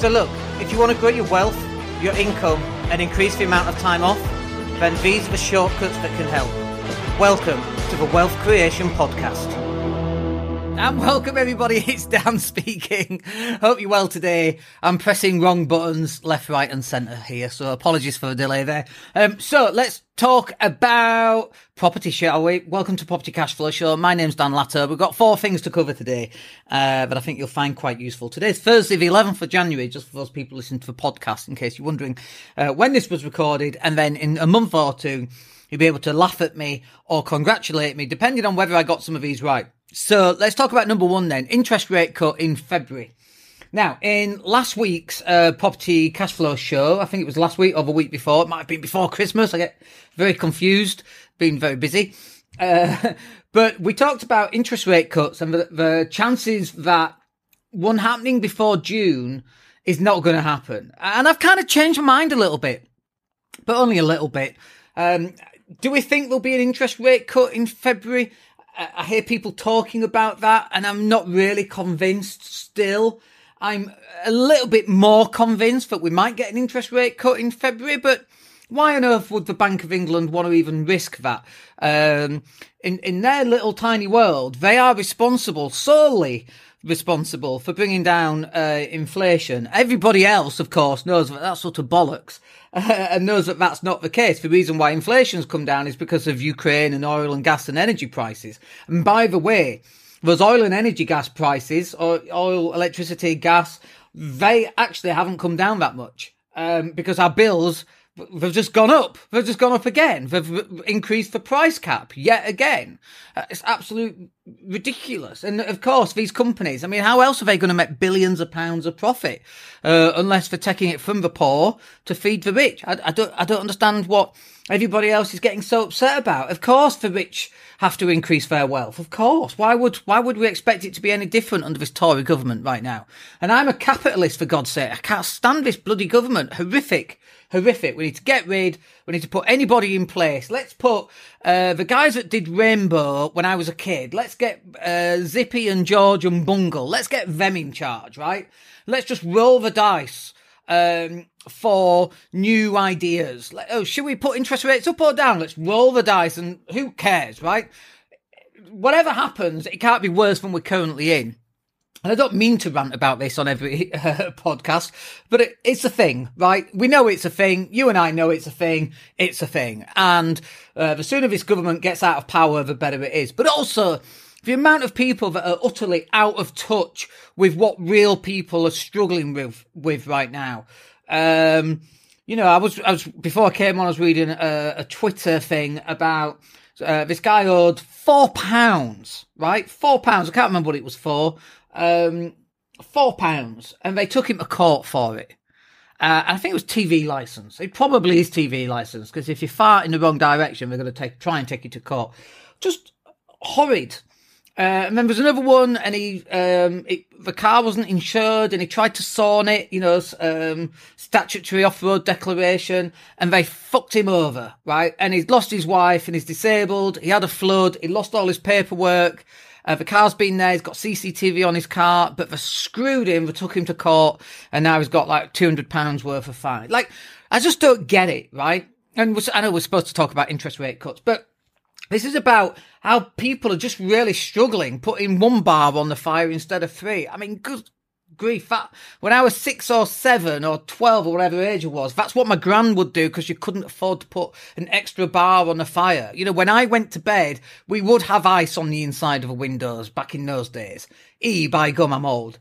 So look, if you want to grow your wealth, your income, and increase the amount of time off, then these are the shortcuts that can help. Welcome to the Wealth Creation Podcast. And welcome everybody, it's Dan speaking. Hope you're well today. I'm pressing wrong buttons left, right and centre here, so apologies for the delay there. Um, so let's talk about property, shall we? Welcome to Property Cash Flow Show. My name's Dan Latto. We've got four things to cover today, uh, that I think you'll find quite useful. Today's Thursday, the 11th of January, just for those people listening to the podcast, in case you're wondering uh, when this was recorded, and then in a month or two, you'll be able to laugh at me or congratulate me, depending on whether I got some of these right. So let's talk about number one then interest rate cut in February. Now, in last week's uh, property cash flow show, I think it was last week or the week before, it might have been before Christmas. I get very confused, been very busy. Uh, but we talked about interest rate cuts and the, the chances that one happening before June is not going to happen. And I've kind of changed my mind a little bit, but only a little bit. Um, do we think there'll be an interest rate cut in February? I hear people talking about that, and I'm not really convinced still. I'm a little bit more convinced that we might get an interest rate cut in February, but why on earth would the Bank of England want to even risk that? Um, in in their little tiny world, they are responsible solely responsible for bringing down uh, inflation. Everybody else, of course, knows that that's sort of bollocks uh, and knows that that's not the case. The reason why inflation's come down is because of Ukraine and oil and gas and energy prices. And by the way, those oil and energy gas prices, or oil, electricity, gas, they actually haven't come down that much um, because our bills They've just gone up. They've just gone up again. They've increased the price cap yet again. Uh, it's absolute ridiculous. And of course, these companies, I mean, how else are they going to make billions of pounds of profit? Uh, unless they're taking it from the poor to feed the rich. I, I don't, I don't understand what everybody else is getting so upset about. Of course, the rich have to increase their wealth. Of course. Why would, why would we expect it to be any different under this Tory government right now? And I'm a capitalist, for God's sake. I can't stand this bloody government. Horrific horrific. We need to get rid. We need to put anybody in place. Let's put uh, the guys that did Rainbow when I was a kid. Let's get uh, Zippy and George and Bungle. Let's get them in charge, right? Let's just roll the dice. Um, for new ideas. Like, oh, should we put interest rates up or down? Let's roll the dice and who cares, right? Whatever happens, it can't be worse than we're currently in and I don't mean to rant about this on every podcast, but it, it's a thing, right? We know it's a thing. You and I know it's a thing. It's a thing. And uh, the sooner this government gets out of power, the better it is. But also, the amount of people that are utterly out of touch with what real people are struggling with, with right now. Um, you know, I was, I was, before I came on, I was reading a, a Twitter thing about, uh, this guy owed four pounds, right? Four pounds. I can't remember what it was for um, four pounds, and they took him to court for it. Uh, I think it was TV license. It probably is TV license because if you fart in the wrong direction, they're going to take try and take you to court. Just horrid. Uh, and then there's another one, and he um, it, the car wasn't insured, and he tried to SORN it, you know, um, statutory off-road declaration, and they fucked him over, right? And he's lost his wife, and he's disabled. He had a flood. He lost all his paperwork. Uh, the car's been there. He's got CCTV on his car, but they screwed him. They took him to court, and now he's got like two hundred pounds worth of fine. Like, I just don't get it, right? And I know we're supposed to talk about interest rate cuts, but this is about how people are just really struggling, putting one bar on the fire instead of three. I mean, good grief. That, when I was six or seven or 12 or whatever age it was, that's what my gran would do because you couldn't afford to put an extra bar on the fire. You know, when I went to bed, we would have ice on the inside of the windows back in those days. E, by gum, I'm old.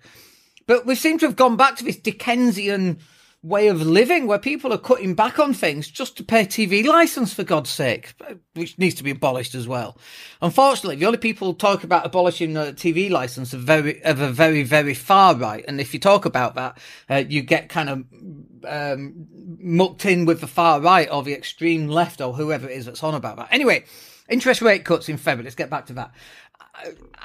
But we seem to have gone back to this Dickensian way of living where people are cutting back on things just to pay TV license for God's sake, which needs to be abolished as well. Unfortunately, the only people talk about abolishing the TV license are very, of a very, very far right. And if you talk about that, uh, you get kind of, um, mucked in with the far right or the extreme left or whoever it is that's on about that. Anyway, interest rate cuts in February. Let's get back to that.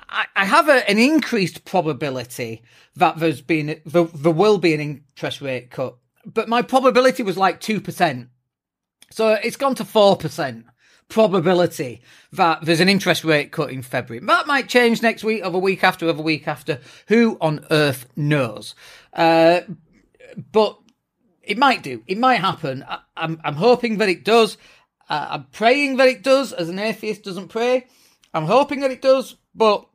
I, I have a, an increased probability that there's been there, there will be an interest rate cut but my probability was like 2%. So it's gone to 4% probability that there's an interest rate cut in February. That might change next week, of a week after, of a week after. Who on earth knows? Uh, but it might do. It might happen. I, am I'm, I'm hoping that it does. Uh, I'm praying that it does, as an atheist doesn't pray. I'm hoping that it does, but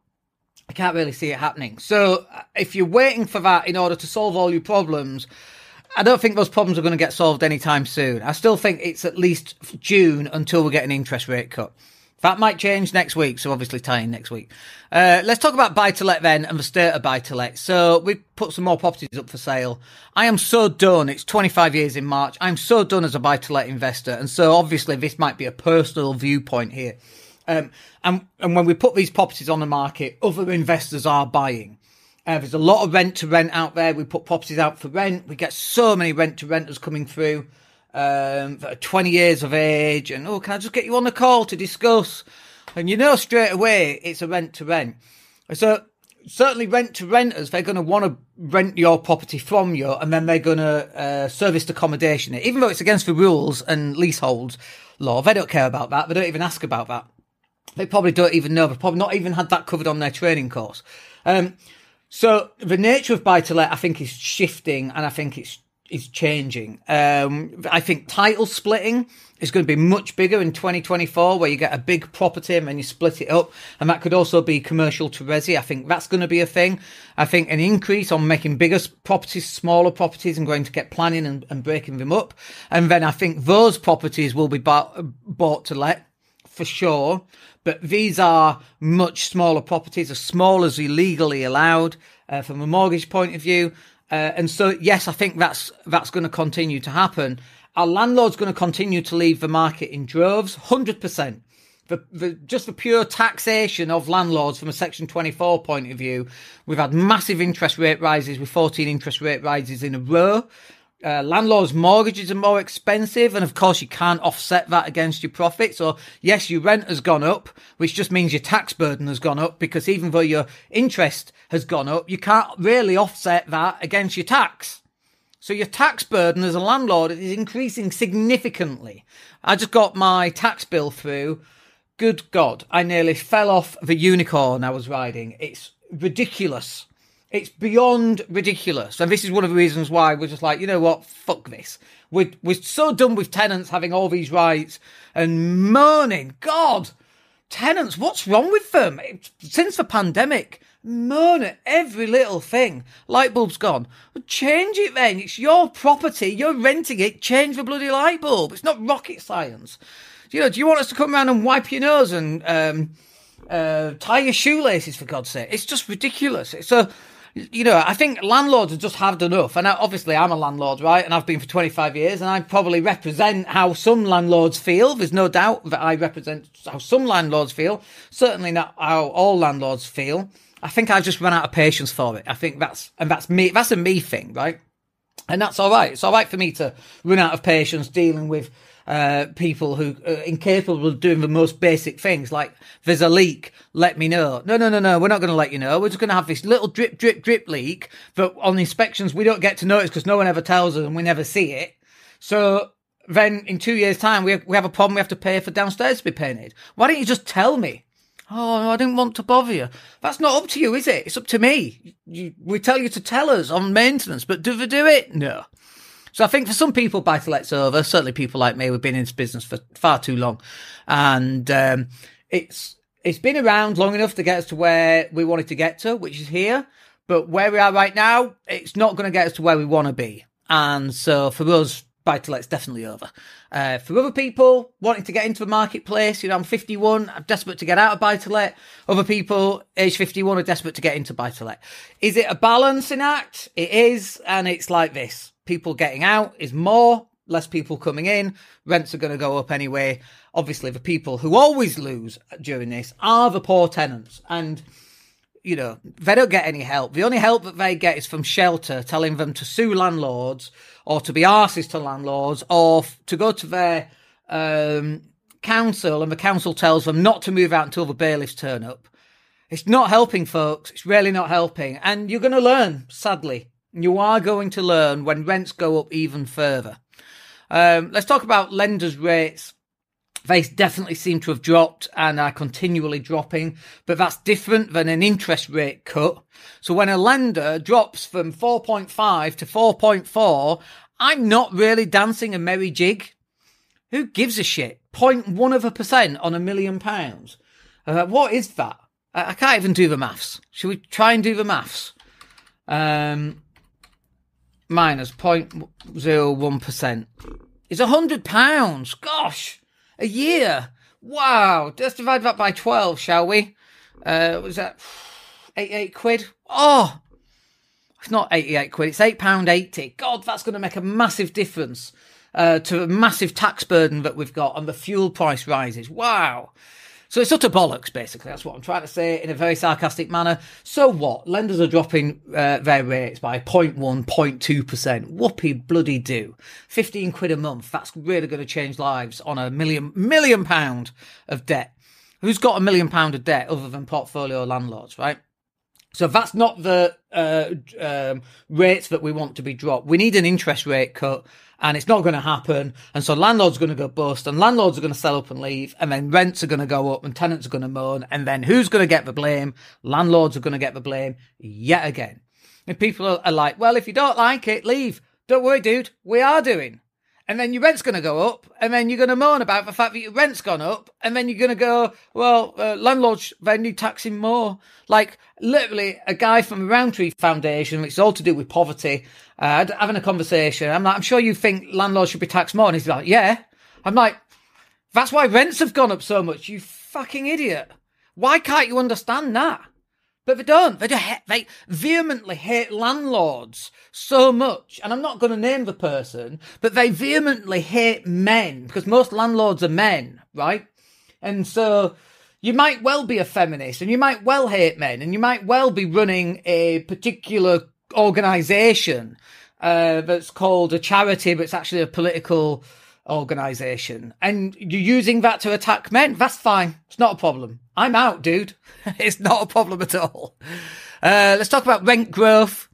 I can't really see it happening. So uh, if you're waiting for that in order to solve all your problems, I don't think those problems are going to get solved anytime soon. I still think it's at least June until we get an interest rate cut. That might change next week, so obviously tying next week. Uh, let's talk about buy to let then and the state of buy to let. So we put some more properties up for sale. I am so done. It's 25 years in March. I'm so done as a buy to let investor. And so obviously this might be a personal viewpoint here. Um, and, and when we put these properties on the market, other investors are buying. Uh, there's a lot of rent to rent out there. We put properties out for rent. We get so many rent to renters coming through um, that are 20 years of age, and oh, can I just get you on the call to discuss? And you know straight away it's a rent to rent. So certainly rent to renters, they're going to want to rent your property from you, and then they're going to uh, service accommodation it, even though it's against the rules and leaseholds law. They don't care about that. They don't even ask about that. They probably don't even know. They've probably not even had that covered on their training course. Um, so the nature of buy to let, I think, is shifting, and I think it's is changing. Um, I think title splitting is going to be much bigger in 2024, where you get a big property and then you split it up, and that could also be commercial to resi. I think that's going to be a thing. I think an increase on making bigger properties, smaller properties, and going to get planning and, and breaking them up, and then I think those properties will be bought, bought to let for sure. But these are much smaller properties, as small as legally allowed uh, from a mortgage point of view. Uh, and so, yes, I think that's that's going to continue to happen. Our landlord's going to continue to leave the market in droves, hundred percent. The, the, just the pure taxation of landlords from a Section 24 point of view, we've had massive interest rate rises with 14 interest rate rises in a row. Uh, landlords' mortgages are more expensive, and of course, you can't offset that against your profit. So, yes, your rent has gone up, which just means your tax burden has gone up because even though your interest has gone up, you can't really offset that against your tax. So, your tax burden as a landlord is increasing significantly. I just got my tax bill through. Good God, I nearly fell off the unicorn I was riding. It's ridiculous. It's beyond ridiculous. And this is one of the reasons why we're just like, you know what? Fuck this. We're, we're so done with tenants having all these rights and moaning. God, tenants, what's wrong with them? Since the pandemic, moan at every little thing. Light bulb's gone. Change it then. It's your property. You're renting it. Change the bloody light bulb. It's not rocket science. You know, do you want us to come around and wipe your nose and um, uh, tie your shoelaces for God's sake? It's just ridiculous. So you know, I think landlords have just had enough. And obviously, I'm a landlord, right? And I've been for 25 years, and I probably represent how some landlords feel. There's no doubt that I represent how some landlords feel. Certainly not how all landlords feel. I think I've just run out of patience for it. I think that's, and that's me, that's a me thing, right? And that's all right. It's all right for me to run out of patience dealing with uh, people who are incapable of doing the most basic things, like there's a leak, let me know. No, no, no, no, we're not going to let you know. We're just going to have this little drip, drip, drip leak that on inspections we don't get to notice because no one ever tells us and we never see it. So then in two years' time, we have, we have a problem. We have to pay for downstairs to be painted. Why don't you just tell me? Oh, I didn't want to bother you. That's not up to you, is it? It's up to me. You, we tell you to tell us on maintenance, but do they do it? No. So I think for some people, buy to let's over. Certainly, people like me, we've been in this business for far too long, and um, it's it's been around long enough to get us to where we wanted to get to, which is here. But where we are right now, it's not going to get us to where we want to be. And so for us, buy to let's definitely over. Uh, for other people wanting to get into the marketplace, you know, I'm 51, I'm desperate to get out of buy to let. Other people, age 51, are desperate to get into buy to let. Is it a balancing act? It is, and it's like this people getting out is more, less people coming in. Rents are going to go up anyway. Obviously, the people who always lose during this are the poor tenants. And, you know, they don't get any help. The only help that they get is from shelter telling them to sue landlords or to be arses to landlords or to go to their um, council and the council tells them not to move out until the bailiffs turn up. It's not helping, folks. It's really not helping. And you're going to learn, sadly. You are going to learn when rents go up even further. Um, let's talk about lenders' rates. they definitely seem to have dropped and are continually dropping, but that's different than an interest rate cut. So when a lender drops from 4.5 to 4.4, I'm not really dancing a merry jig. Who gives a shit? 0.1 of a percent on a million pounds. Uh, what is that? I, I, can't even do the maths. Should we try and do the maths? Um, minus 0.01% is a hundred pounds. Gosh, a year. Wow. Let's divide that by 12, shall we? Uh, was that 88 quid? Oh, it's not 88 quid. It's £8.80. God, that's going to make a massive difference uh, to a massive tax burden that we've got and the fuel price rises. Wow. So it's utter bollocks, basically. That's what I'm trying to say in a very sarcastic manner. So what? Lenders are dropping uh, their rates by 0.1, 0.2%. Whoopee bloody do. 15 quid a month. That's really going to change lives on a million, million pound of debt. Who's got a million pound of debt other than portfolio landlords, right? So that's not the uh, um, rates that we want to be dropped. We need an interest rate cut and it's not going to happen. And so landlords are going to go bust and landlords are going to sell up and leave and then rents are going to go up and tenants are going to moan. And then who's going to get the blame? Landlords are going to get the blame yet again. And people are like, well, if you don't like it, leave. Don't worry, dude. We are doing and then your rent's going to go up, and then you're going to moan about the fact that your rent's gone up, and then you're going to go, well, uh, landlords, they need taxing more. Like, literally, a guy from the Rowntree Foundation, which is all to do with poverty, uh, having a conversation. I'm like, I'm sure you think landlords should be taxed more. And he's like, yeah. I'm like, that's why rents have gone up so much, you fucking idiot. Why can't you understand that? But they don't. They, they vehemently hate landlords so much. And I'm not going to name the person, but they vehemently hate men because most landlords are men, right? And so you might well be a feminist and you might well hate men and you might well be running a particular organization uh, that's called a charity, but it's actually a political organization. And you're using that to attack men. That's fine. It's not a problem. I'm out, dude. it's not a problem at all. Uh, let's talk about rent growth.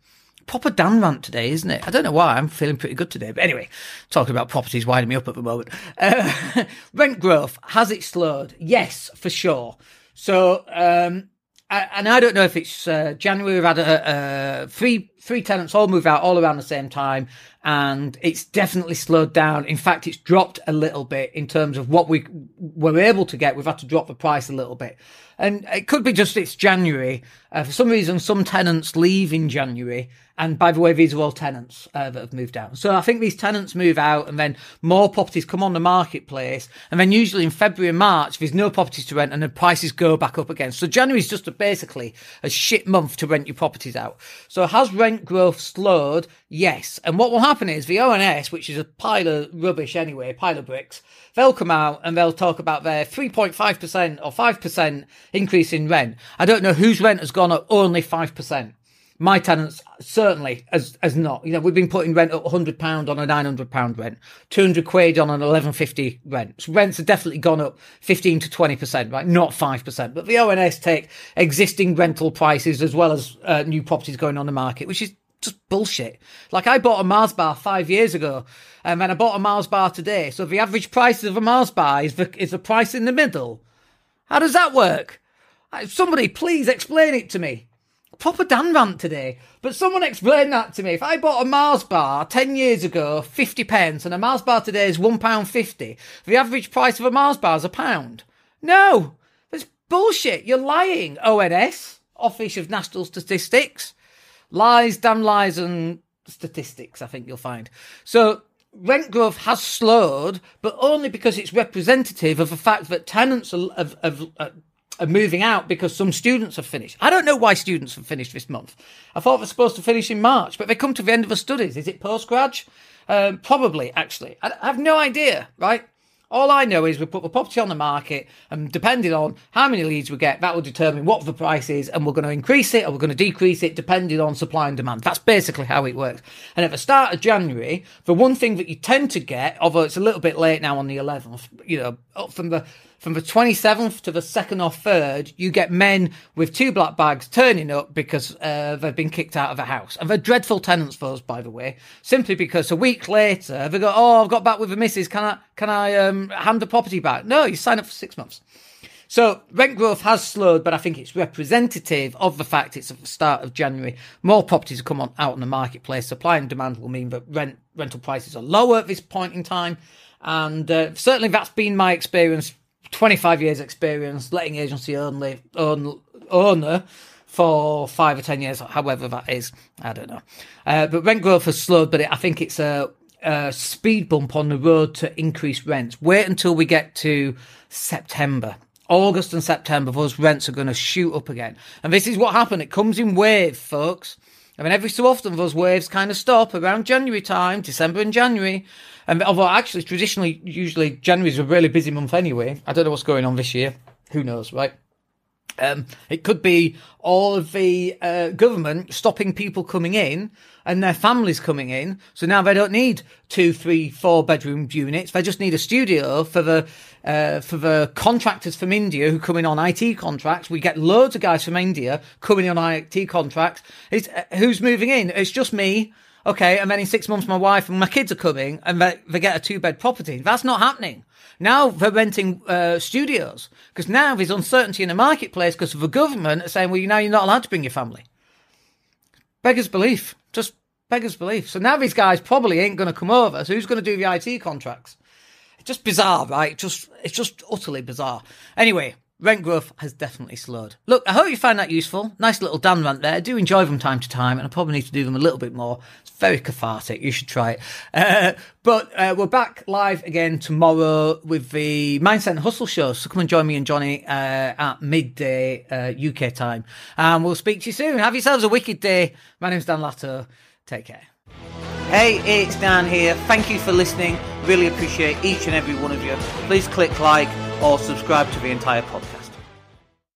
Proper Dan rant today, isn't it? I don't know why. I'm feeling pretty good today. But anyway, talking about properties winding me up at the moment. Uh, rent growth, has it slowed? Yes, for sure. So, um, and I don't know if it's uh, January. We've had a, a, three three tenants all move out all around the same time, and it's definitely slowed down. In fact, it's dropped a little bit in terms of what we were able to get. We've had to drop the price a little bit, and it could be just it's January. Uh, for some reason, some tenants leave in January, and by the way, these are all tenants uh, that have moved out. So I think these tenants move out and then more properties come on the marketplace. And then usually in February and March, there's no properties to rent and the prices go back up again. So January is just a, basically a shit month to rent your properties out. So has rent growth slowed? Yes. And what will happen is the ONS, which is a pile of rubbish anyway, pile of bricks, they'll come out and they'll talk about their 3.5% or 5% increase in rent. I don't know whose rent has gone up only 5% my tenants certainly as as not. You know, we've been putting rent at hundred pound on a nine hundred pound rent, two hundred quid on an eleven fifty rent. So rents have definitely gone up fifteen to twenty percent, right? Not five percent. But the ONS take existing rental prices as well as uh, new properties going on the market, which is just bullshit. Like I bought a Mars bar five years ago, and then I bought a Mars bar today. So the average price of a Mars bar is the is the price in the middle. How does that work? Somebody please explain it to me proper Dan rant today. But someone explain that to me. If I bought a Mars bar 10 years ago, 50 pence, and a Mars bar today is £1.50, the average price of a Mars bar is a pound. No, that's bullshit. You're lying, ONS, Office of National Statistics. Lies, damn lies, and statistics, I think you'll find. So, rent growth has slowed, but only because it's representative of the fact that tenants have, have, have are moving out because some students have finished. I don't know why students have finished this month. I thought they're supposed to finish in March, but they come to the end of their studies. Is it postgrad? Um, probably, actually. I, I have no idea, right? All I know is we put the property on the market, and depending on how many leads we get, that will determine what the price is, and we're going to increase it or we're going to decrease it depending on supply and demand. That's basically how it works. And at the start of January, the one thing that you tend to get, although it's a little bit late now on the 11th, you know, from the from the 27th to the 2nd or 3rd, you get men with two black bags turning up because uh, they've been kicked out of a house. And they're dreadful tenants for us, by the way, simply because a week later they go, oh, I've got back with the missus. Can I, can I um, hand the property back? No, you sign up for six months. So rent growth has slowed, but I think it's representative of the fact it's at the start of January. More properties come on out in the marketplace. Supply and demand will mean that rent rental prices are lower at this point in time, and uh, certainly that's been my experience 25 years experience, letting agency only own, owner for five or 10 years, however that is. I don't know. Uh, but rent growth has slowed, but it, I think it's a, a speed bump on the road to increase rents. Wait until we get to September. August and September, those rents are going to shoot up again. And this is what happened. It comes in waves, folks. I mean, every so often those waves kind of stop around January time, December and January. And although actually traditionally, usually January is a really busy month anyway. I don't know what's going on this year. Who knows, right? Um, it could be all of the uh, government stopping people coming in and their families coming in. So now they don't need two, three, four bedroom units. They just need a studio for the uh, for the contractors from India who come in on IT contracts. We get loads of guys from India coming in on IT contracts. It's, uh, who's moving in? It's just me. Okay, and then in six months, my wife and my kids are coming, and they, they get a two bed property. That's not happening. Now they're renting uh, studios because now there's uncertainty in the marketplace because the government are saying, well, you now you're not allowed to bring your family. Beggars belief, just beggars belief. So now these guys probably ain't going to come over. So who's going to do the IT contracts? It's just bizarre, right? Just it's just utterly bizarre. Anyway, rent growth has definitely slowed. Look, I hope you find that useful. Nice little Dan rant there. I do enjoy them time to time, and I probably need to do them a little bit more. It's very cathartic. You should try it. Uh, but uh, we're back live again tomorrow with the Mindset and Hustle show. So come and join me and Johnny uh, at midday UK uh, time, and we'll speak to you soon. Have yourselves a wicked day. My name's Dan Latto. Take care. Hey, it's Dan here. Thank you for listening. Really appreciate each and every one of you. Please click like or subscribe to the entire podcast.